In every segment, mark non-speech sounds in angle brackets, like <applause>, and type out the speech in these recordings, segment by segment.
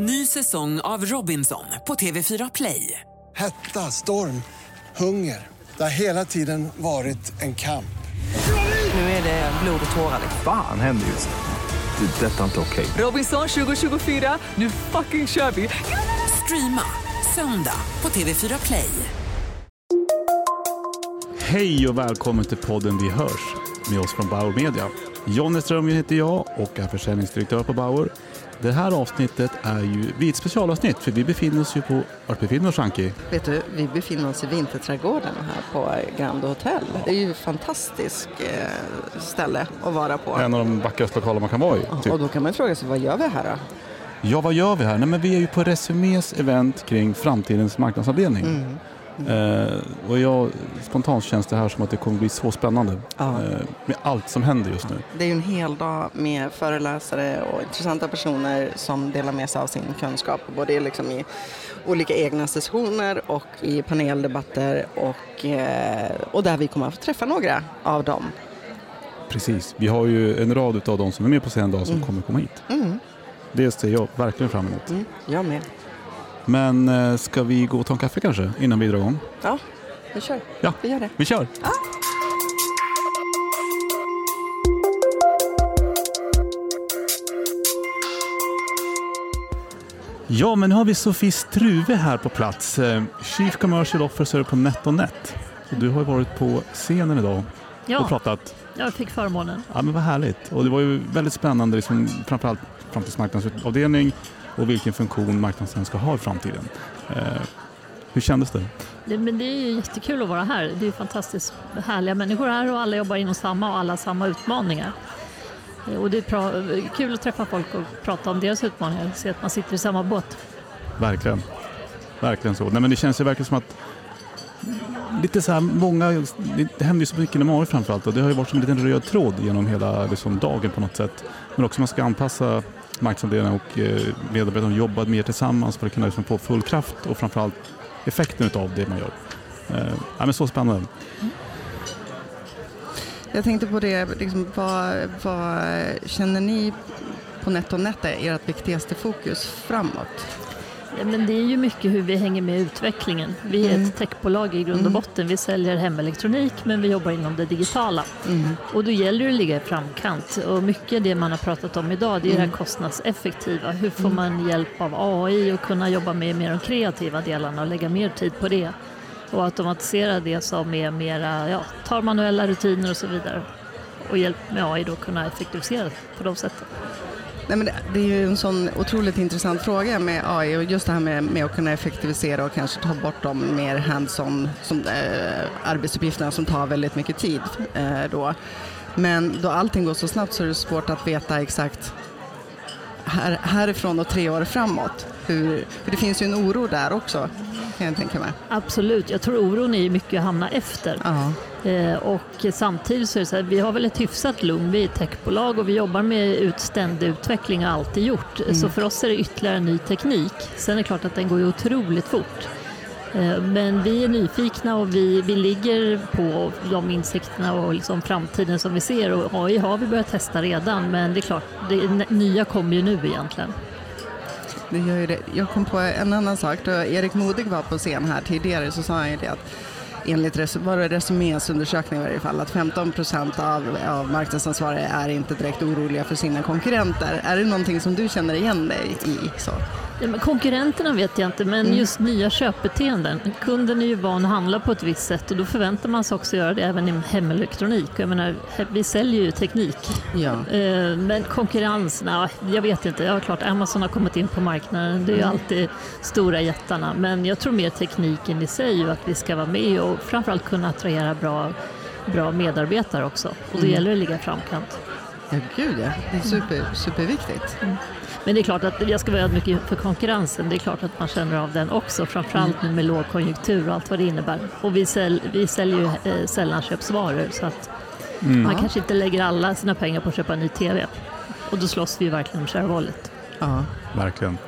Ny säsong av Robinson på TV4 Play. Hetta, storm, hunger. Det har hela tiden varit en kamp. Nu är det blod och tårar. Fan händer just nu. Det. är Detta är inte okej. Robinson 2024, nu fucking kör vi! Streama söndag på TV4 Play. Hej och välkommen till podden Vi hörs med oss från Bauer Media. Jonny Strömgren heter jag och är försäljningsdirektör på Bauer. Det här avsnittet är ju vi är ett specialavsnitt för vi befinner oss ju på, vart befinner oss Anki? Vet du, vi befinner oss i Vinterträdgården här på Grand Hotel. Det är ju ett fantastiskt eh, ställe att vara på. En av de vackraste lokaler man kan vara i. Typ. Och då kan man fråga sig, vad gör vi här då? Ja, vad gör vi här? Nej, men vi är ju på Resumés event kring framtidens marknadsavdelning. Mm. Eh, och jag, spontant känns det här som att det kommer bli så spännande Ja. eh, med allt som händer just nu. Det är ju en hel dag med föreläsare och intressanta personer som delar med sig av sin kunskap. Både liksom i olika egna sessioner och i paneldebatter och, eh, och där vi kommer att få träffa några av dem. Precis. Vi har ju en rad av de som är med på scen idag som kommer komma hit. Mm. Det ser jag verkligen fram emot. Mm. Jag med. Men eh, ska vi gå och ta en kaffe kanske innan vi drar igång? Ja, vi kör. Ja. Vi gör det. Vi kör! Ja, men nu har vi Sofie Struve här på plats. eh, Chief Commercial Officer på NetOnNet. Du har varit på scenen idag och Ja, pratat. Jag fick förmånen. Ja, men vad härligt. Och det var ju väldigt spännande, liksom, framförallt framtidsmarknadsavdelning och vilken funktion marknaden ska ha i framtiden. Eh, hur kändes det? Det, men det är ju jättekul att vara här. Det är fantastiskt härliga människor här och alla jobbar inom samma och alla har samma utmaningar. Eh, Och det är kul att träffa folk och prata om deras utmaningar. Se att man sitter i samma båt. Verkligen. Verkligen så. Nej, men det känns ju verkligen som att lite så här många, det händer ju så mycket inom AI framförallt och det har ju varit som en liten röd tråd genom hela liksom, dagen på något sätt. Men också man ska anpassa marknadsavdelningarna och eh, medarbetarna jobba mer tillsammans för att kunna liksom, få full kraft och framförallt effekten av det man gör. Eh, ja, men så spännande. Jag tänkte på det, liksom, vad, vad känner ni på NetOnNet är ert viktigaste fokus framåt? Men det är ju mycket hur vi hänger med i utvecklingen. Vi är Mm. ett techbolag i grund och botten. Vi säljer hemelektronik men vi jobbar inom det digitala. Mm. Och då gäller det att ligga i framkant. Och mycket det man har pratat om idag det är det här kostnadseffektiva. Hur får man hjälp av AI och kunna jobba med mer de kreativa delarna och lägga mer tid på det. Och automatisera det som är mera, ja, tar manuella rutiner och så vidare. Och hjälp med AI då kunna effektivisera på de sätten. Nej, men det, det är ju en sån otroligt intressant fråga med AI och just det här med, med att kunna effektivisera och kanske ta bort de mer hands-on som, äh, arbetsuppgifterna som tar väldigt mycket tid. Äh, då. Men då allting går så snabbt så är det svårt att veta exakt här, härifrån och tre år framåt. Hur, för det finns ju en oro där också kan jag tänka mig. Absolut, jag tror oron är mycket att hamna efter. Ja. Eh, och samtidigt så är det så här, vi har väl ett hyfsat lugn, vi är ett techbolag och vi jobbar med ut, ständig utveckling och har alltid gjort. Så för oss är det ytterligare ny teknik. Sen är det klart att den går ju otroligt fort. Eh, men vi är nyfikna och vi, vi ligger på de insikterna och liksom framtiden som vi ser. Och AI har vi börjat testa redan, men det är klart, det nya kommer ju nu egentligen. Det gör ju det. Jag kom på en annan sak. Då Erik Modig var på scen här tidigare så sa han ju det att enligt var det Resumés undersökning i varje fall att 15 procent av, av marknadsansvariga är inte direkt oroliga för sina konkurrenter. Är det någonting som du känner igen dig i? Så? Ja, konkurrenterna vet jag inte, men Mm. just nya köpbeteenden. Kunden är ju van att handla på ett visst sätt och då förväntar man sig också göra det även i hemelektronik. Jag menar, vi säljer ju teknik. Ja. <laughs> Eh, Men konkurrens, nej, jag vet inte. Ja, klart, Amazon har kommit in på marknaden. Det är ju Mm. alltid stora jättarna. Men jag tror mer tekniken i sig och att vi ska vara med och framförallt kunna attrahera bra, bra medarbetare också. Och då Mm. gäller det att ligga i framkant. ja, gud ja. Det är super, superviktigt. Men det är klart att jag ska vara ödmjuk för konkurrensen. Det är klart att man känner av den också, framförallt nu med lågkonjunktur och allt vad det innebär. Och vi, säl, vi säljer ju eh, sällanköpsvaror så att man kanske inte lägger alla sina pengar på att köpa en ny TV. Och då slåss vi ju verkligen om wallet. Ja. Verkligen.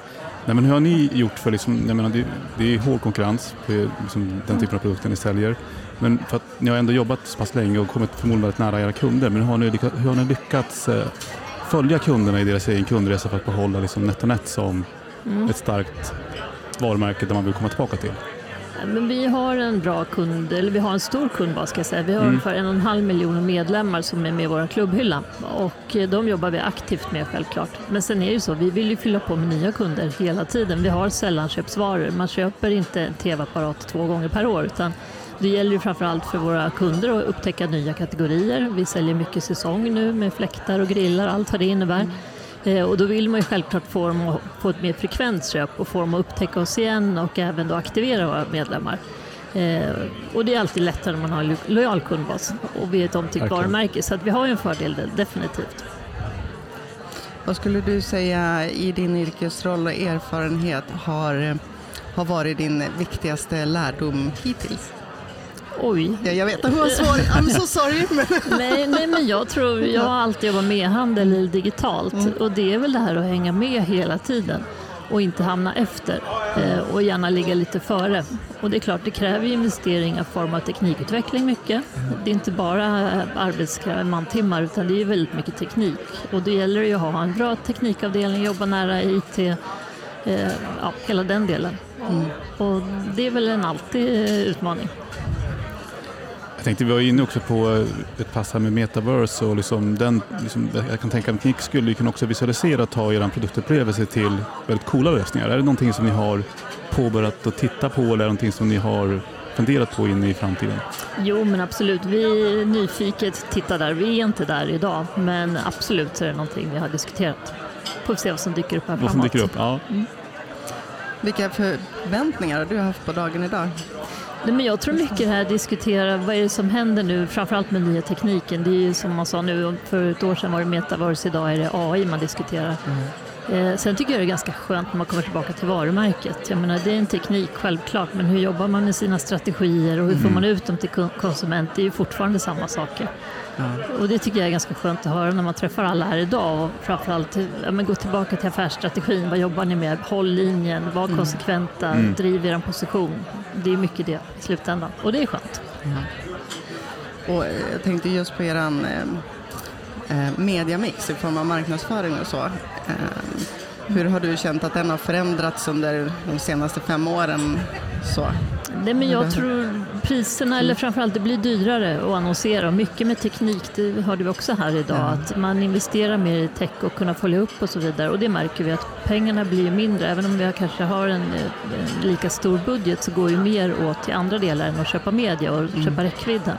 Nej, men hur har ni gjort för, liksom, jag menar, det, det är hård konkurrens på liksom, den typen av produkter ni säljer. Men för att ni har ändå jobbat så pass länge och kommit förmodligen väldigt nära era kunder. Men hur har ni, lyckats, hur har ni lyckats eh, följa kunderna i deras egen kundresa för att behålla liksom, NetOnNet som ett starkt varumärke där man vill komma tillbaka till? Men vi har en bra kund, eller vi har en stor kundbas ska jag säga. Vi har Mm. ungefär en och en halv miljon medlemmar som är med i vår klubbhylla och eh, de jobbar vi aktivt med självklart. Men sen är det ju så, vi vill ju fylla på med nya kunder hela tiden. Vi har sällanköpsvaror. Man köper inte en tv-apparat två gånger per år utan det gäller ju framförallt för våra kunder att upptäcka nya kategorier. Vi säljer mycket säsong nu med fläktar och grillar, allt vad det innebär. Eh, Och då vill man ju självklart få dem att få ett mer frekvent köp och få dem att upptäcka oss igen och även då aktivera våra medlemmar. Eh, och det är alltid lättare när man har en lo- lojal kundbas och vi är ett omtyckt Verkligen. varumärke så att vi har ju en fördel där, definitivt. Vad skulle du säga i din yrkesroll och erfarenhet har, har varit din viktigaste lärdom hittills? Oj, Ja, jag vet att hon var svår. I'm so sorry. Men... <laughs> nej, nej men jag tror, jag har alltid jobbat med e-handel eller digitalt och det är väl det här att hänga med hela tiden och inte hamna efter eh, och gärna ligga lite före. Och det är klart, det kräver investeringar i form av teknikutveckling mycket. Det är inte bara arbetskrävande mantimmar utan det är väldigt mycket teknik och det gäller ju att ha en bra teknikavdelning, jobba nära IT, eh, ja, hela den delen. Och det är väl en alltid eh, utmaning. Jag tänkte vi var inne också på eh, ett pass här med metaverse och liksom den, liksom, jag kan tänka mig att Knick skulle kunna också visualisera och ta er produktupplevelse till väldigt coola lösningar. Är det någonting som ni har påbörjat att titta på eller är det någonting som ni har funderat på in i framtiden? Jo, men absolut. Vi är nyfiket tittar där. Vi är inte där idag, men absolut så är det någonting vi har diskuterat. Får vi se vad som dyker upp här Vad som framåt. dyker upp? Ja. Vilka förväntningar har du haft på dagen idag? Nej, men jag tror mycket det här diskutera vad är det som händer nu, framförallt med nya tekniken. Det är ju som man sa nu, för ett år sedan var det metaverse, idag är det AI man diskuterar. Eh, sen tycker jag det är ganska skönt när man kommer tillbaka till varumärket. Jag menar, det är en teknik självklart, men hur jobbar man med sina strategier och hur får man ut dem till kon- konsument? Det är ju fortfarande samma saker. Och det tycker jag är ganska skönt att höra när man träffar alla här idag och framförallt ja, men gå tillbaka till affärsstrategin. Vad jobbar ni med? Håll linjen, var konsekventa, driv er position. Det är mycket det i slutändan och det är skönt. Och eh, jag tänkte just på eran eh, eh, mediamix i form av marknadsföring och så. Eh, hur har du känt att den har förändrats under de senaste fem åren? Så. Nej, men jag tror priserna, eller framförallt det blir dyrare att annonsera. Och Mycket med teknik, det hörde vi också här idag, att man investerar mer i tech och kunna följa upp och så vidare. Och det märker vi att pengarna blir mindre. Även om vi kanske har en, en lika stor budget så går ju mer åt till andra delar än att köpa media och köpa räckvidden.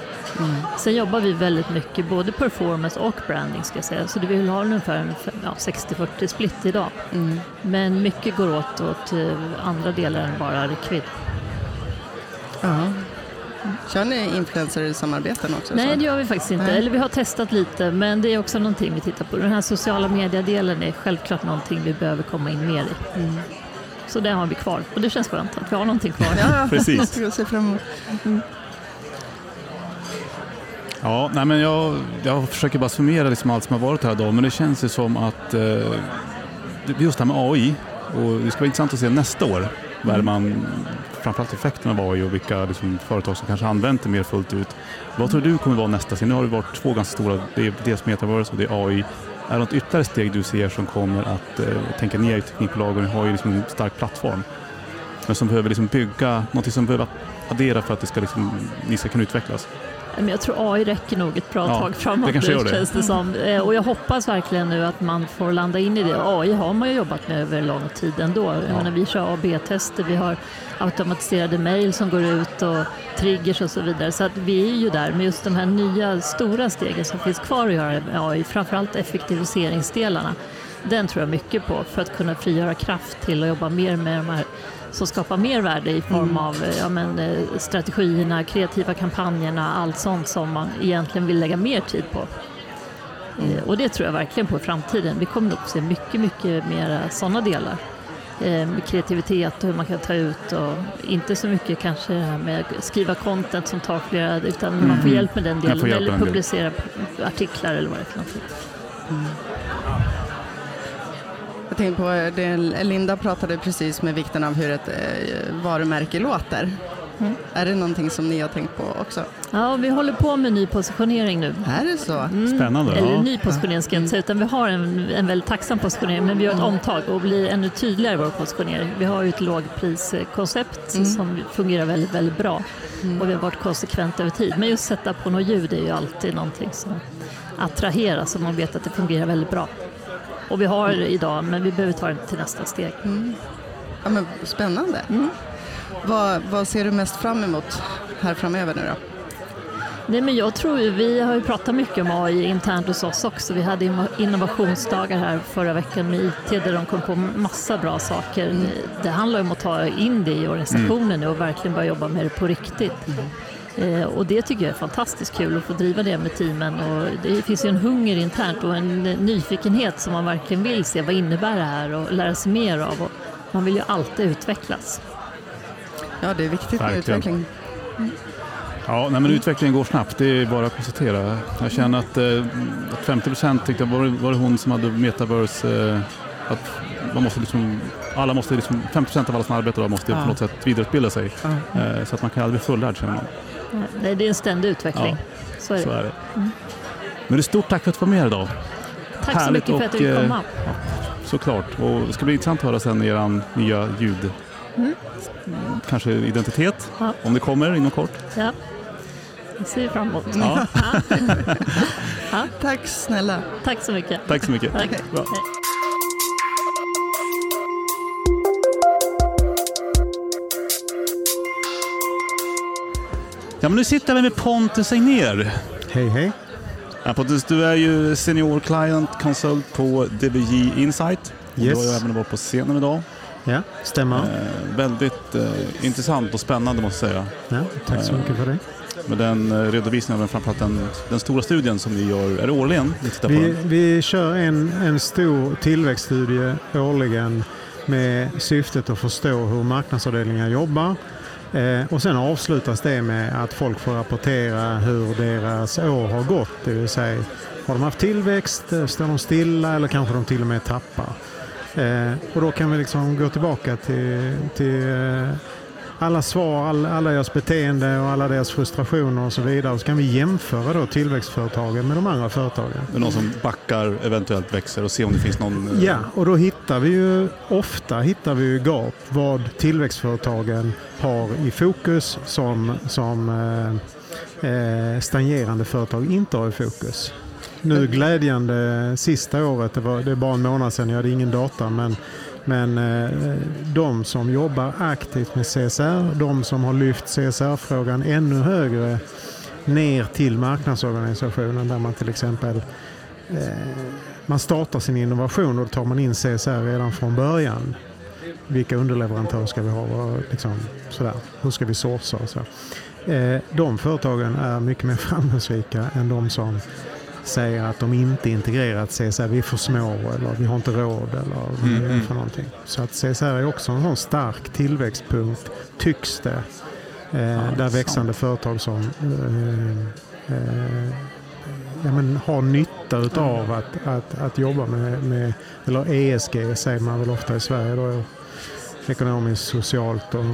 Sen jobbar vi väldigt mycket, både performance och branding ska jag säga. Så det vill ha ungefär en ja, 60-40 split idag. Men mycket går åt åt eh, andra delar än bara räckvidd. Ja. Kör ni influencer-samarbeten också? Nej, så? det gör vi faktiskt inte. Nej. Eller vi har testat lite, men det är också någonting vi tittar på. Den här sociala mediedelen är självklart någonting vi behöver komma in mer i. Så det har vi kvar och det känns skönt att vi har någonting kvar. Ja, <laughs> Precis. Jag ser fram emot. Ja, nej men jag, jag försöker bara summera liksom allt som har varit här idag, men det känns ju som att eh, det- just det här med AI, och det ska vara intressant att se nästa år, det man, framförallt effekten av AI och vilka liksom, företag som kanske använt det mer fullt ut. Vad tror du kommer vara nästa steg? Nu har det varit två ganska stora, det är dels metaverse och det är AI. Är det något ytterligare steg du ser som kommer att, eh, tänka ner ni är ju teknikbolagen har ju liksom en stark plattform, men som behöver liksom bygga, något som behöver addera för att det ska liksom, ni ska kunna utvecklas? Men jag tror AI räcker nog ett bra Ja, tag framåt det nu det. känns det som. Eh, Och jag hoppas verkligen nu att man får landa in i det. AI har man ju jobbat med över lång tid ändå. Ja. menar, vi kör AB-tester, vi har automatiserade mejl som går ut och triggers och så vidare. Så att vi är ju där. Men just de här nya stora stegen som finns kvar att göra med AI, framförallt effektiviseringsdelarna, den tror jag mycket på för att kunna frigöra kraft till att jobba mer med de här som skapar mer värde i form av eh, ja, men, eh, strategierna, kreativa kampanjerna, allt sånt som man egentligen vill lägga mer tid på. Eh, Och det tror jag verkligen på i framtiden. Vi kommer nog se mycket, mycket mer sådana delar. Med kreativitet och hur man kan ta ut och inte så mycket kanske det här med att skriva content som tar flera, utan man får hjälp med den Mm. Delen eller publicera artiklar eller vad det är för någonting. Jag tänkte på, det, Linda pratade precis med vikten av hur ett eh, varumärke låter. Mm. Är det någonting som ni har tänkt på också? Ja, vi håller på med ny positionering nu. Är det så? Mm. Spännande. Eller Ja. ny positionering ska jag inte säga, utan vi har en, en väldigt tacksam positionering, men vi gör ett omtag och blir ännu tydligare i vår positionering. Vi har ju ett lågpriskoncept Mm. som fungerar väldigt, väldigt bra och vi har varit konsekvent över tid. Men just sätta på något ljud är ju alltid någonting som attraherar, så man vet att det fungerar väldigt bra. Och vi har idag, men vi behöver ta det till nästa steg. Ja, men spännande. Mm. Vad, vad ser du mest fram emot här framöver nu då? Nej, men jag tror ju, vi har ju pratat mycket om AI internt hos oss också. Vi hade inno- innovationsdagar här förra veckan med IT där de kom på massa bra saker. Det handlar om att ta in det i organisationen nu och verkligen börja jobba med det på riktigt. Eh, och det tycker jag är fantastiskt kul att få driva det med teamen. Och det finns ju en hunger internt och en nyfikenhet som man verkligen vill se. Vad innebär det här och lära sig mer av. Och man vill ju alltid utvecklas. Ja, det är viktigt med utveckling. Ja, nej, men utvecklingen går snabbt, det är bara att konstatera. Jag känner att, eh, att 50 procent tyckte var, var det hon som hade metaverse, eh, att man måste liksom, alla måste liksom, 50 procent av alla som arbetar idag måste Ja. på något sätt vidareutbilda sig. Ja. Eh, så att man kan aldrig bli fullärd känner man. Nej, det är en ständig utveckling. Så är det. Så är det. Men det är stort tack för att du var med idag, Tack så Härligt mycket för att du fick eh, komma. såklart. Och det ska bli intressant att höra sen er nya ljud. Mm. Kanske identitet, Ja. om det kommer inom kort. Ja. Det ser vi fram emot. Ja, <laughs> <laughs> Tack snälla. Tack så mycket. tack så mycket. Tack. Ja, men nu sitter vi med Pontus Egnér. Hej hej. Ja, Pontus, du är ju senior client consult på DBJ Insight. Yes. Du har ju även varit på scenen idag. Ja, stämmer. Eh, väldigt eh, intressant och spännande måste jag säga. Ja, tack så mycket för det. Med den eh, redovisningen av framförallt den, den stora studien som ni gör. Är det årligen ni Vi, vi kör en, en stor tillväxtstudie årligen med syftet att förstå hur marknadsavdelningar jobbar. Eh, och sen avslutas det med att folk får rapportera hur deras år har gått. Det vill säga, har de haft tillväxt, eh, står de stilla eller kanske de till och med tappar. Eh, och då kan vi liksom gå tillbaka till, till eh, alla svar, all, alla deras beteende och alla deras frustrationer och så vidare. Så kan vi jämföra då tillväxtföretagen med de andra företagen. Är någon som backar, eventuellt växer och se om det finns någon... eh, Ja, och då hittar vi ju ofta hittar vi ju gap vad tillväxtföretagen har i fokus som, som eh, eh, stagnerande företag inte har i fokus. Nu glädjande sista året, det, var, det är bara en månad sedan, jag hade ingen data, men, men eh, de som jobbar aktivt med CSR, de som har lyft CSR-frågan ännu högre ner till marknadsorganisationen där man till exempel eh, man startar sin innovation och då tar man in CSR redan från början. Vilka underleverantörer ska vi ha? Liksom, sådär. Hur ska vi sourca? Så. Eh, de företagen är mycket mer <laughs> framgångsrika än de som säger att de inte integrerat CSR. Vi är för små eller vi har inte råd eller Mm, är mm. för någonting. Så att CSR är också en sån stark tillväxtpunkt, tycks det. Eh, där växande företag som eh, eh, ja, men har nytta utav att, att, att jobba med, med, eller ESG säger man väl ofta i Sverige då, ekonomiskt, socialt och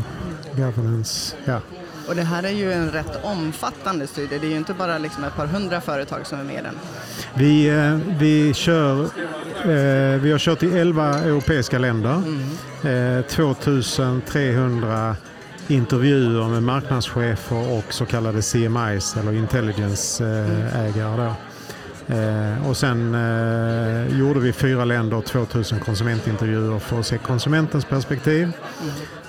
governance. Ja. Och det här är ju en rätt omfattande studie. Det är ju inte bara liksom ett par hundra företag som är med i den. Vi, eh, vi, kör, eh, vi har kört i 11 europeiska länder. Eh, 2300 intervjuer med marknadschefer och så kallade CMIs eller intelligence-ägare. Eh, och sen eh, gjorde vi fyra länder och 2000 konsumentintervjuer för att se konsumentens perspektiv.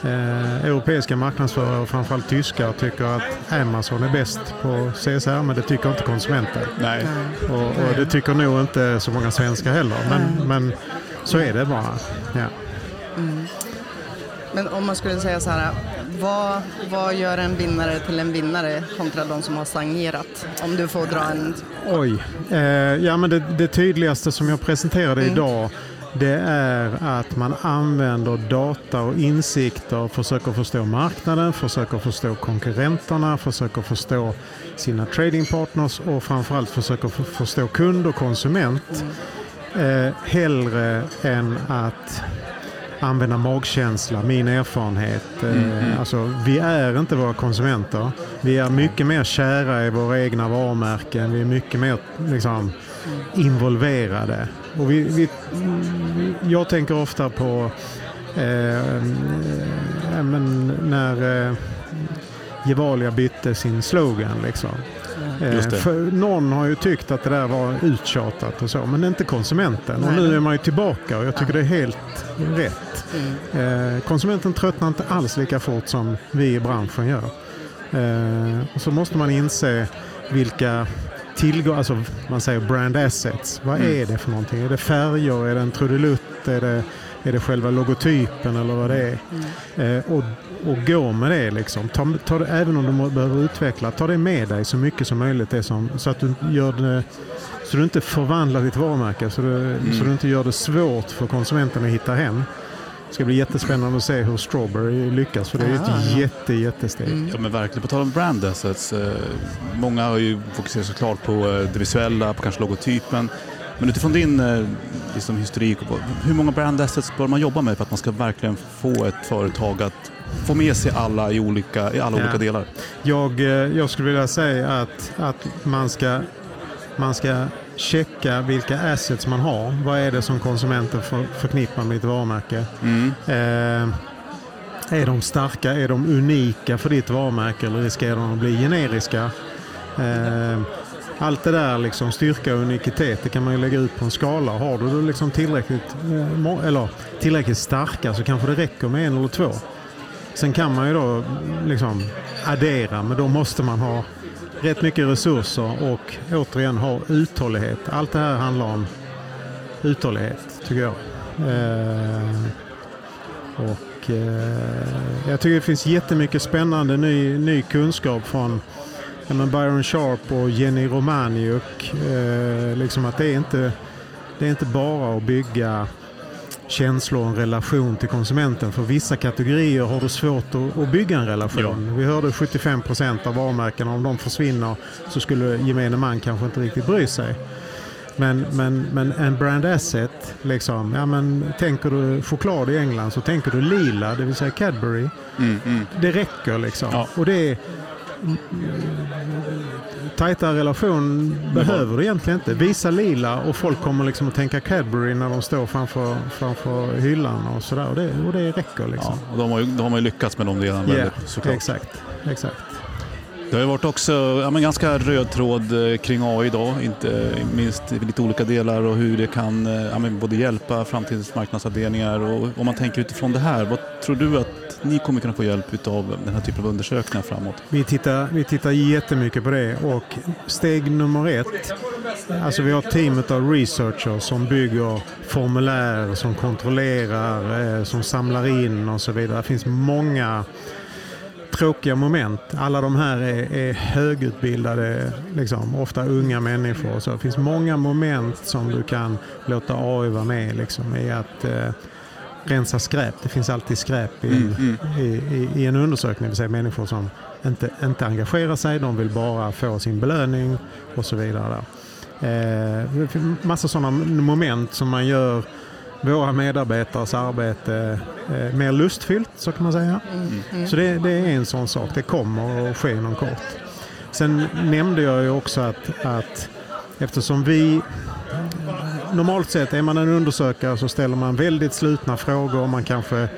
Eh, europeiska marknadsförare, framförallt tyskar, tycker att Amazon är bäst på CSR, men det tycker inte konsumenten. Nej. Och, och det tycker nog inte så många svenskar heller, men, men så är det bara. Ja. Men om man skulle säga så här, vad, vad gör en vinnare till en vinnare kontra de som har stagnerat? Om du får dra en... Oj. Eh, ja, men det, det tydligaste som jag presenterade idag det är att man använder data och insikter, försöker förstå marknaden, försöker förstå konkurrenterna, försöker förstå sina trading partners och framförallt försöker för- förstå kund och konsument. Eh, hellre än att använda magkänsla, min erfarenhet. Mm. Alltså, vi är inte våra konsumenter. Vi är mycket mer kära i våra egna varumärken. Vi är mycket mer liksom, involverade. Och vi, vi, jag tänker ofta på eh, eh, när eh, Gevalia bytte sin slogan. Liksom. Eh. För någon har ju tyckt att det där var uttjatat och så, men inte konsumenten. Och nu är man ju tillbaka och jag tycker det är helt rätt. Mm. Eh, konsumenten tröttnar inte alls lika fort som vi i branschen gör. Eh, och så måste man inse vilka tillgångar, alltså man säger brand assets. Vad Mm. är det för någonting? Är det färger? Är det en trudelutt? Är det, är det själva logotypen eller vad det är? Mm. Eh, och, och gå med det liksom. Ta, ta det, även om du behöver utveckla, ta det med dig så mycket som möjligt. Det som, så att du gör det så du inte förvandlar ditt varumärke så du, så du inte gör det svårt för konsumenten att hitta hem. Det ska bli jättespännande att se hur Strawberry lyckas för det är ju Ah. ett jätte, jättesteg. Mm. Ja men verkligen. På tal om brand assets. Eh, många har ju fokuserat såklart på eh, det visuella, på kanske logotypen. Men utifrån din eh, liksom, historik, hur många brand assets bör man jobba med för att man ska verkligen få ett företag att få med sig alla i, olika, i alla Ja. olika delar? Jag, eh, jag skulle vilja säga att, att man, ska, man ska checka vilka assets man har. Vad är det som konsumenten för, förknippar med ditt varumärke? Mm. Eh, är de starka? Är de unika för ditt varumärke eller riskerar de att bli generiska? Eh, allt det där, liksom, styrka och unikitet, det kan man ju lägga ut på en skala. Har du det liksom tillräckligt, eh, eller tillräckligt starka så kanske det räcker med en eller två. Sen kan man ju då liksom addera, men då måste man ha rätt mycket resurser och återigen ha uthållighet. Allt det här handlar om uthållighet, tycker jag. Eh, och eh, Jag tycker det finns jättemycket spännande ny, ny kunskap från ja, men Byron Sharp och Jenny Romaniuk. Eh, liksom att det är, inte, det är inte bara att bygga känslor och en relation till konsumenten. För vissa kategorier har du svårt att, att bygga en relation. Vi hörde 75 procent av varumärkena, om de försvinner så skulle gemene man kanske inte riktigt bry sig. Men, men, men en brand asset, liksom, ja, men, tänker du choklad i England så tänker du lila, det vill säga Cadbury. Mm, mm. Det räcker liksom. Ja. Och det är, tajta relation behöver du egentligen inte. Visa lila och folk kommer liksom att tänka Cadbury när de står framför, framför hyllan och sådär. Och det, och det räcker liksom. Ja, och de har, ju, de har ju lyckats med de delarna Ja, väldigt, såklart. exakt. exakt. Det har ju varit också ja, men ganska röd tråd eh, kring AI idag, inte minst i lite olika delar och hur det kan eh, ja, men både hjälpa framtidens marknadsavdelningar och om man tänker utifrån det här, vad tror du att ni kommer kunna få hjälp av den här typen av undersökningar framåt? Vi tittar, vi tittar jättemycket på det och steg nummer ett, alltså vi har teamet av researchers som bygger formulär, som kontrollerar, eh, som samlar in och så vidare. Det finns många tråkiga moment. Alla de här är, är högutbildade, liksom, ofta unga människor. Så det finns många moment som du kan låta AI vara med liksom, i att eh, rensa skräp. Det finns alltid skräp i, Mm, mm. i, i, i en undersökning. Det vill säga människor som inte, inte engagerar sig, de vill bara få sin belöning och så vidare. Där. Eh, det finns massa sådana moment som man gör våra medarbetares arbete eh, mer lustfyllt, så kan man säga. Så det, det är en sån sak. Det kommer att ske inom kort. Sen nämnde jag ju också att, att eftersom vi Normalt sett är man en undersökare så ställer man väldigt slutna frågor. Man kanske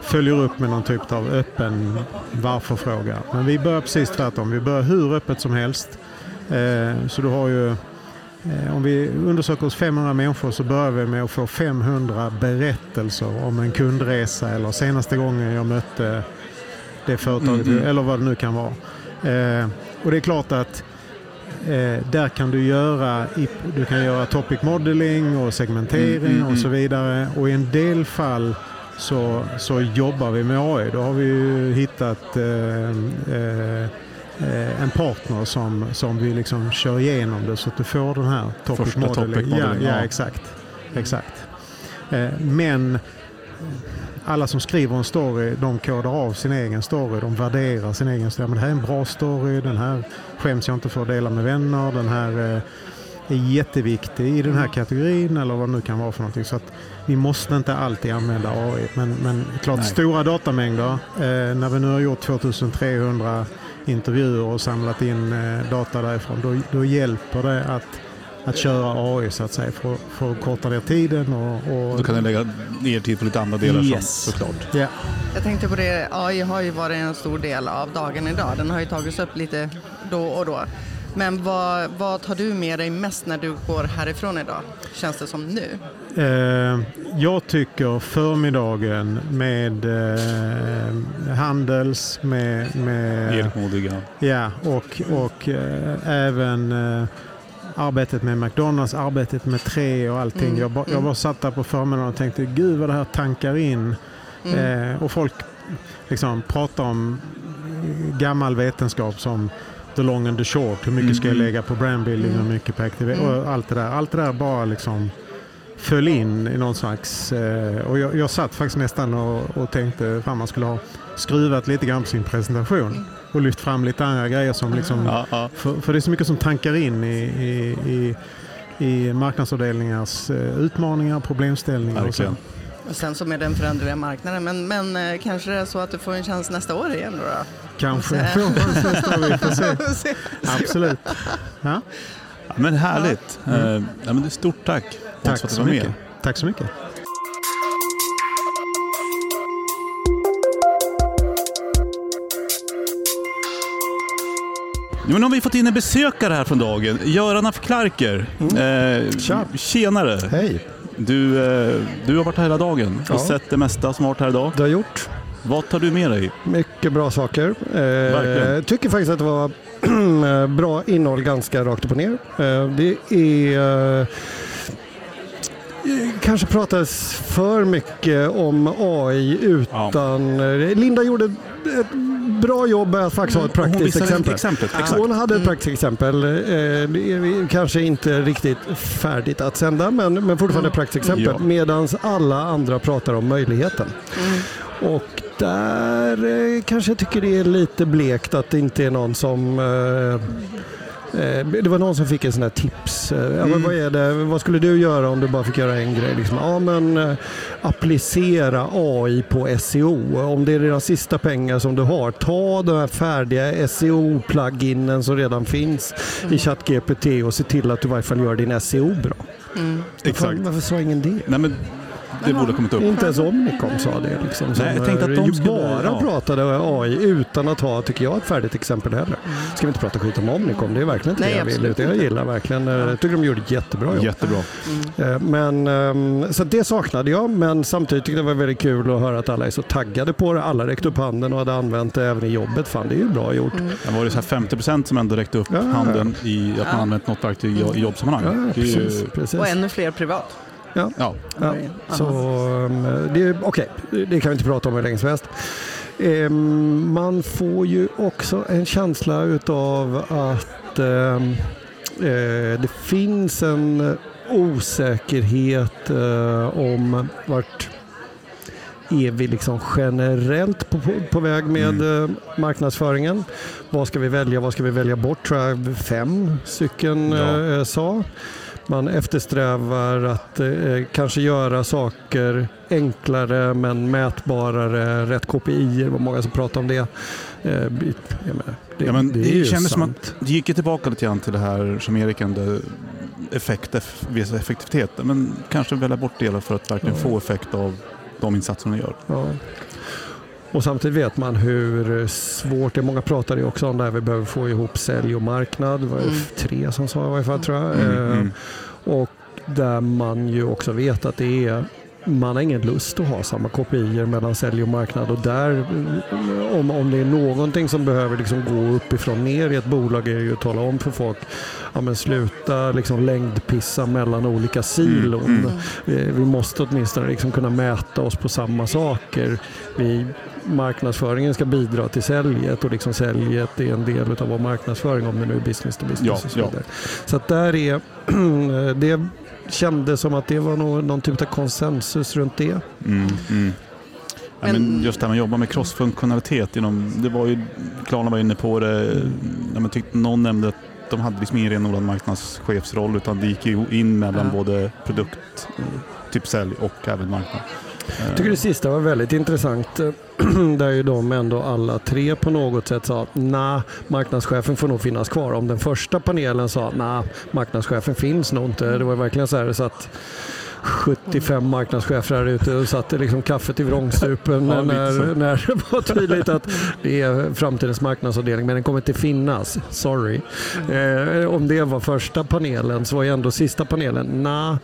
följer upp med någon typ av öppen varför-fråga. Men vi börjar precis tvärtom. Vi börjar hur öppet som helst. Eh, så du har ju Om vi undersöker hos 500 människor så börjar vi med att få 500 berättelser om en kundresa eller senaste gången jag mötte det företaget Mm, eller vad det nu kan vara. Eh, och det är klart att eh, där kan du göra, du kan göra topic modeling och segmentering Mm, mm, och så vidare och i en del fall så, så jobbar vi med AI. Då har vi ju hittat eh, eh, eh, en partner som, som vi liksom kör igenom det så att du får den här topic Första topic ja, ja, ja. exakt. exakt. Eh, men alla som skriver en story, de kodar av sin egen story. De värderar sin egen story. Men det här är en bra story, den här skäms jag inte för att dela med vänner. Den här är jätteviktig i den här kategorin eller vad det nu kan vara för någonting. Så att vi måste inte alltid använda AI. Men, men klart, Nej. stora datamängder. Eh, när vi nu har gjort 2300 intervjuer och samlat in eh, data därifrån, då, då hjälper det att, att köra AI så att säga för, för att korta ner tiden. Och, och Då kan ni lägga ner tid på lite andra delar Yes. som, såklart. Ja. Jag tänkte på det, AI har ju varit en stor del av dagen idag. Den har ju tagits upp lite då och då. Men vad, vad tar du med dig mest när du går härifrån idag? Känns det som nu? Eh, jag tycker förmiddagen med eh, Handels, med, med Elmodiga. ja, och, och eh, även eh, arbetet med McDonalds, arbetet med tre och allting. Mm, Jag, bara, jag mm. bara satt där på förmiddagen och tänkte gud vad det här tankar in. Mm. Eh, och folk liksom pratar om gammal vetenskap som the long and the short. Hur mycket ska jag Mm. lägga på brandbuilding och hur mycket på activate Mm. och allt det där. Allt det där bara liksom föll in i någon slags... Eh, och jag, jag satt faktiskt nästan och, och tänkte fan man skulle ha skruvat lite grann på sin presentation och lyft fram lite andra grejer som liksom... Ja, ja. För, för det är så mycket som tankar in i, i, i, i marknadsavdelningars eh, utmaningar, problemställningar och så. Och sen så med den förändrade marknaden. Men, men eh, kanske det är så att du får en chans nästa år igen då? då? Kanske. Så- <laughs> Får nästa <laughs> år, vi får se. Absolut. Ja, Ja, Men härligt. Mm. Eh, ja, men det är stort tack. Tack för att du så var med. mycket. Tack så mycket. Ja, men nu har vi fått in en besökare här från dagen. Göran af Klarker. Eh, Tja. Tjenare. Hej, Du, eh, du har varit här hela dagen och Ja. sett det mesta som har varit här idag. det har gjort Vad tar du med dig? mycket bra saker. Eh, tycker faktiskt att det var <clears throat> bra innehåll ganska rakt upp och ner. Eh, det är eh, kanske pratas för mycket om AI utan... eh, Linda gjorde ett bra jobb att faktiskt ha ett praktiskt exempel. exemplet. Exakt. Hon hade ett praktiskt exempel. Eh, det är kanske inte riktigt färdigt att sända men, men fortfarande ett praktiskt exempel. Ja. Medan alla andra pratar om möjligheten. Och där eh, kanske jag tycker det är lite blekt att det inte är någon som eh, eh, det var någon som fick en sån här tips. Eh, Ja, men vad, är det, vad skulle du göra om du bara fick göra en grej? Liksom, ja, men, eh, applicera AI på SEO. Om det är dina sista pengar som du har, ta den här färdiga SEO-pluginen som redan finns i ChatGPT och se till att du i varje fall gör din SEO bra. Mm. Exakt. Varför, varför sa ingen det? Nej, men det borde ha kommit upp. Inte ens Omnicom sa det. Liksom, som, Nej, jag tänkte att de skulle- bara ja. pratade AI utan att ha, tycker jag, ett färdigt exempel heller. Ska vi inte prata skit om Omnicom, det är verkligen inte Nej, det jag vill. Utan jag gillar verkligen, eh, jag tycker de gjorde ett jättebra jobb. Jättebra. Eh, Men, ehm, så det saknade jag, men samtidigt tyckte jag det var väldigt kul att höra att alla är så taggade på det. Alla räckte upp handen och hade använt det även i jobbet. Fan, det är ju bra gjort. Det var det så här 50% som ändå räckte upp Ja. handen i att man använt något verktyg i- jobbsammanhang. Ja, ju, precis. precis. Och ännu fler privat. Ja. Ja, Oj, så um, det, är- okej, det kan vi inte prata om hur länge som helst. Ehm, man får ju också en känsla utav att ehm, eh, det finns en osäkerhet eh, om vart är vi liksom generellt på, på, på väg med eh, marknadsföringen. Vad ska vi välja? Vad ska vi välja bort? Tror jag fem stycken Ja. eh, sa. Man eftersträvar att eh, kanske göra saker enklare men mätbarare, rätt KPI, det var många som pratade om det. Eh, menar, det, Ja, men det, ju kändes som att det gick tillbaka lite grann till det här som Erik ändå effekt, effektivitet. Men kanske välja bort delar för att verkligen Ja. få effekt av de insatser de gör. Ja. Och samtidigt vet man hur svårt det är. Många pratar ju också om det här vi behöver få ihop sälj och marknad. Det var Mm. tre som sa i varje fall tror jag. Mm, Eh, mm. Och där man ju också vet att det är man har ingen lust att ha samma kopior mellan sälj och marknad och där om, om det är någonting som behöver liksom gå uppifrån ner i ett bolag är det ju att tala om för folk ja, men sluta liksom längdpissa mellan olika silon. Mm, Eh, Vi måste åtminstone liksom kunna mäta oss på samma saker. Vi, marknadsföringen ska bidra till säljet och liksom säljet är en del av vår marknadsföring om det nu är business to business. Ja, och så, ja. vidare. så att där är <clears throat> det kändes som att det var nog någon typ av konsensus runt det. Mm, mm. Ja, men just det här med att jobba med crossfunktionalitet. Inom, det var ju, Klarna var inne på det. Ja, men tyckte, någon nämnde att de hade liksom ingen renodlad marknadschefsroll utan det gick ju in mellan Ja. både produkt, eh, typ sälj och även marknad. Jag tycker det sista var väldigt intressant. <clears throat> Där ju de ändå alla tre på något sätt sa att nah, marknadschefen får nog finnas kvar. Om den första panelen sa nah, marknadschefen finns nog inte. Det var verkligen så här så att 75 marknadschefer här ute och satte liksom kaffet i vrångstrupen Ja, när, när det var tydligt att det är framtidens marknadsavdelning men den kommer inte finnas. Sorry. Eh, om det var första panelen så var ju ändå sista panelen nah,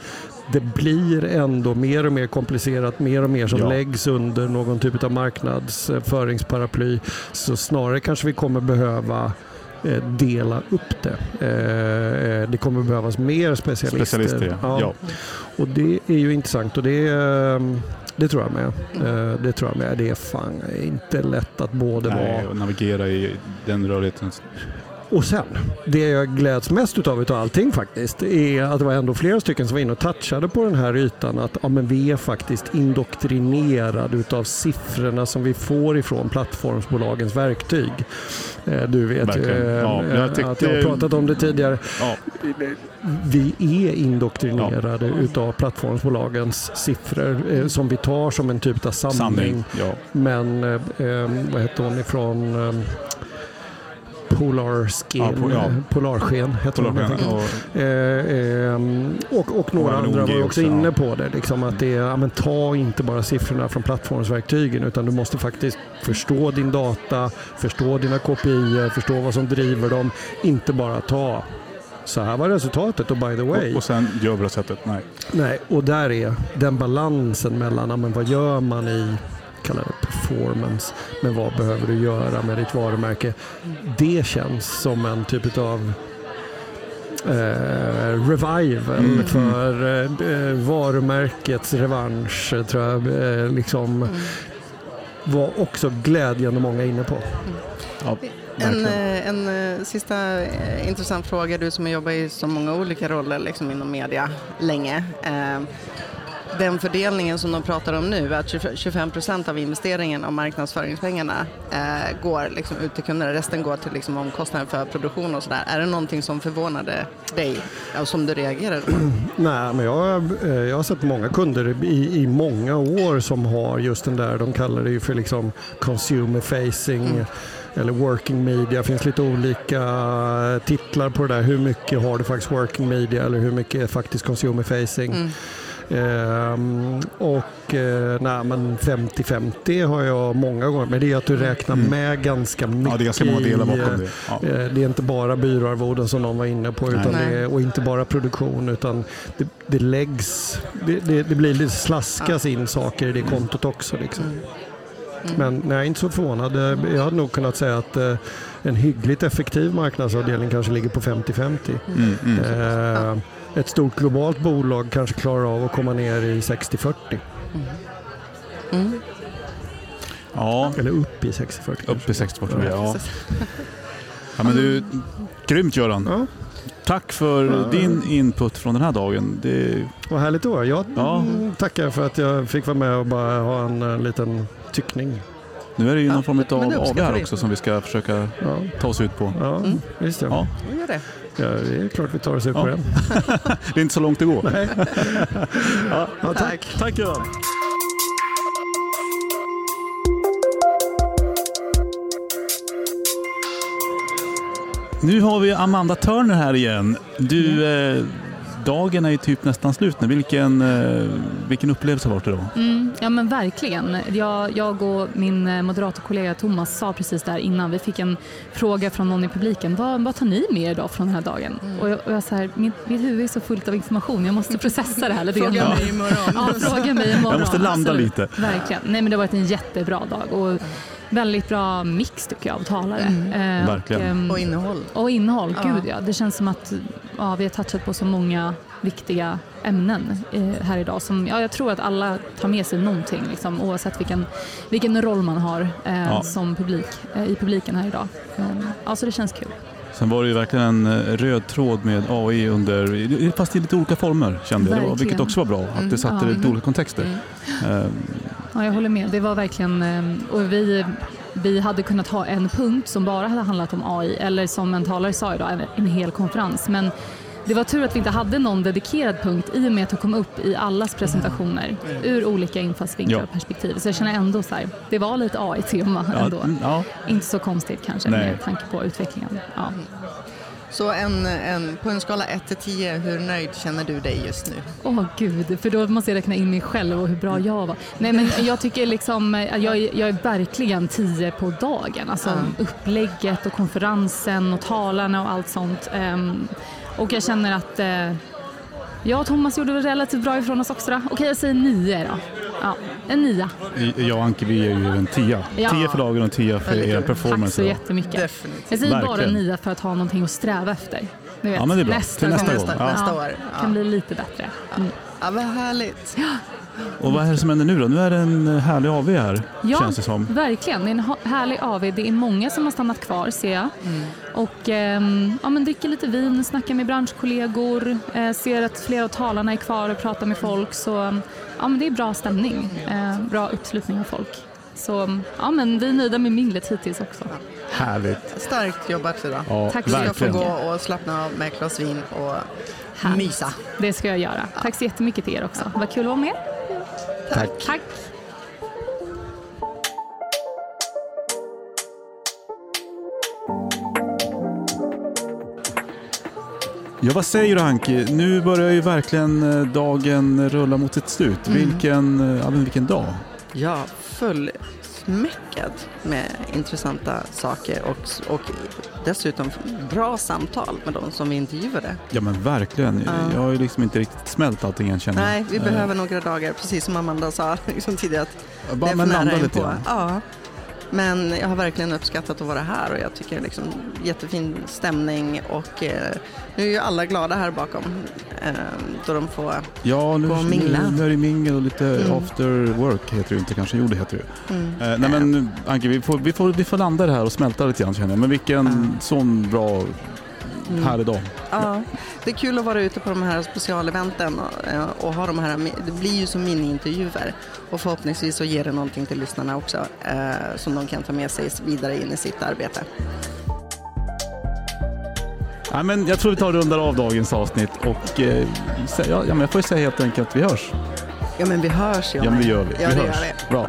det blir ändå mer och mer komplicerat, mer och mer som Ja. läggs under någon typ av marknadsföringsparaply. Så snarare kanske vi kommer behöva eh, dela upp det. Eh, Det kommer behövas mer specialister. Specialister, ja. ja. Och det är ju intressant och det, eh, det tror jag med. Eh, Det tror jag med. Det är fan inte lätt att både Nej, vara och navigera i den rörligheten. Och sen, det jag gläds mest utav utav allting faktiskt, är att det var ändå flera stycken som var inne och touchade på den här ytan att ja, men vi är faktiskt indoktrinerade utav siffrorna som vi får ifrån plattformsbolagens verktyg. Eh, Du vet eh, Ja, jag eh, tyckte- att jag har pratat om det tidigare. Ja, Vi är indoktrinerade utav plattformsbolagens siffror eh, som vi tar som en typ av sanning. Ja. Men vad heter hon ifrån eh, Polarskin, Ja, po- ja. eh, Polarsken heter enkelt. och Eh, ehm, och, och några Och andra var också också, inne ja. på det. Liksom att det är, ja, men ta inte bara siffrorna från plattformsverktygen utan du måste faktiskt förstå din data, förstå dina KPI, förstå vad som driver dem. Inte bara ta så här var resultatet och by the way. och, och sen gör vi det sättet. Nej. Nej, och där är den balansen mellan ja, men vad gör man i kallar det performance, men vad behöver du göra med ditt varumärke? Det känns som en typ av eh, revival Mm. för eh, varumärkets revansch tror jag. Eh, liksom, var också glädjande många inne på. En, Verkligen. eh, en eh, sista eh, intressant fråga, du som har jobbat i så många olika roller liksom inom media länge. Eh, Den fördelningen som de pratar om nu, att 25 25 procent av investeringen av marknadsföringspengarna eh, går liksom ut till kunderna, resten går till liksom omkostnader för produktion och sådär. Är det någonting som förvånade dig och som du reagerade på? <clears throat> Nej, men jag, eh, jag har sett många kunder i, i många år som har just den där, de kallar det ju för liksom consumer facing eller working media. Det finns lite olika titlar på det där. Hur mycket har du faktiskt working media eller hur mycket är faktiskt consumer facing? Mm. Ehm, och eh, nej, men 50-50 har jag många gånger. Men det är att du räknar Mm. med ganska mycket. Ja, det är ganska många delar bakom det. Ja. Eh, Det är inte bara byråarvoden som någon var inne på utan det är, och inte bara produktion utan det, det läggs, det, det, det blir lite slaskas in saker i det kontot också. Liksom. Men nej, inte så förvånad. Eh, Jag hade nog kunnat säga att eh, en hyggligt effektiv marknadsavdelning kanske ligger på 50-50. Mm, mm. Eh, Ett stort globalt bolag kanske klarar av att komma ner i 60-40 Mm. ja, eller upp i 60-40. upp i 60 Ja. ja. men du, Grymt Göran. Ja, Tack för Ja. din input från den här dagen. Det, vad härligt då. Jag Ja. mm, tackar för att jag fick vara med och bara ha en eh, liten tyckning. nu är det ju Ja, någon form av det AV uppskattar här också som vi ska försöka Ja, ta oss ut på. ja Mm. visst ja. Ja. Ja. Det är klart vi tar oss Ja. på den. <laughs> Det är inte så långt det går. Nej. <laughs> Ja, Ja, tack. Tack Göran. Nu har vi Amanda Turner här igen. Du, eh, dagen är ju typ nästan slut nu. Vilken, eh, vilken upplevelse har det varit idag? Mm, ja men verkligen. Jag, jag och min eh, moderatorkollega Thomas sa precis där innan, vi fick en fråga från någon i publiken, vad, vad tar ni med er idag från den här dagen? Och jag, och jag så här, mitt, mitt huvud är så fullt av information, jag måste processa det här lite Fråga grann. mig imorgon. Ja, fråga mig imorgon. Jag måste landa absolut. lite. Verkligen. Nej men det har varit en jättebra dag och väldigt bra mix tycker jag av talare. Eh, Verkligen. ehm, Och innehåll. och innehåll, Ja. gud ja. Det känns som att ja, vi har touchat på så många viktiga ämnen eh, här idag. Som, ja, jag tror att alla tar med sig någonting, liksom, oavsett vilken, vilken roll man har eh, Ja. som publik, eh, i publiken här idag. Eh, ja, så det känns kul. Sen var det ju verkligen en eh, röd tråd med AI under, fast i lite olika former kände jag, Det var- vilket Verkligen. också var bra. Att det satte Ja. lite olika kontexter. Mm. Ja, jag håller med. Det var verkligen, eh, och vi vi hade kunnat ha en punkt som bara hade handlat om AI eller som en talare sa idag, en, en hel konferens. Men det var tur att vi inte hade någon dedikerad punkt i och med att det kom upp i allas presentationer ur olika infallsvinklar Ja. och perspektiv. Så jag känner ändå så här, det var lite AI-tema Ja, ändå. ja. Inte så konstigt kanske Nej. med tanke på utvecklingen. Ja. Så en, en, på en skala 1 till 10, hur nöjd känner du dig just nu? Åh gud, för då måste jag räkna in mig själv och hur bra jag var. Nej men jag tycker liksom, eh, jag, är- jag är verkligen 10 på dagen. Alltså upplägget och konferensen och talarna och allt sånt. Ehm, och jag känner att eh, jag och Thomas gjorde väl relativt bra ifrån oss också. Då. Okej, jag säger 9 då. Ja, en nia. Jag och Anke, vi är ju en tia. Ja. Tio för dagen och tia för er Tack performance. så idag. jättemycket. Definitivt. Jag säger bara Verkligen. en nia för att ha någonting att sträva efter. Ni vet, Ja, men det är bra. Nästa, Till nästa gång. Nästa, Ja. nästa år. kan Ja. bli lite bättre. Mm. ja, vad härligt. Och vad är det som händer nu då? Nu är det en härlig AV här, Ja, känns det som. verkligen. Det är en härlig AV. Det är många som har stannat kvar ser jag. Och ehm, ja, men dricker lite vin, snackar med branschkollegor, eh, ser att flera av talarna är kvar och pratar med folk. Så ja, men det är bra stämning, eh, bra uppslutning av folk. Så ja, men vi är nöjda med minglet hittills också. Härligt. Starkt jobbat idag. Ja, Tack Du så ska få gå och slappna av med ett glas vin och Härligt. mysa. Det ska jag göra. Tack så jättemycket till er också. Vad kul att vara med. Tack. Tack. Ja, vad säger du Anki? Nu börjar ju verkligen eh, dagen rulla mot sitt slut. Mm. Vilken, eh, ja, vilken dag. Ja, fullsmäckad med intressanta saker och, och dessutom bra samtal med de som vi intervjuade. Ja men verkligen. Ja. Jag har ju liksom inte riktigt smält allting än känner. Nej, vi Eh, behöver några dagar, precis som Amanda sa <laughs> liksom tidigare. Att Bara det är men för nära landa lite. Ja. Men jag har verkligen uppskattat att vara här och jag tycker liksom jättefin stämning och eh, nu är ju alla glada här bakom eh, då de får Ja, nu, Gå och nu, mingla. nu är det mingel och lite Mm. after work heter det inte kanske. Jo, det heter det mm, Eh, nej men Anke, vi får, vi, får, vi får landa det här och smälta lite grann känner jag. Men vilken sån bra Mm. härlig dag. Ja, det är kul att vara ute på de här specialeventen och, eh, och ha de här, det blir ju som mini-intervjuer och förhoppningsvis så ger det någonting till lyssnarna också eh, som de kan ta med sig vidare in i sitt arbete. Nej, men jag tror vi tar och rundar av dagens avsnitt och eh, ja, ja, men jag får säga helt enkelt att vi hörs. Ja men vi hörs Ja, men det gör vi. Ja, Vi hörs. vi. Bra.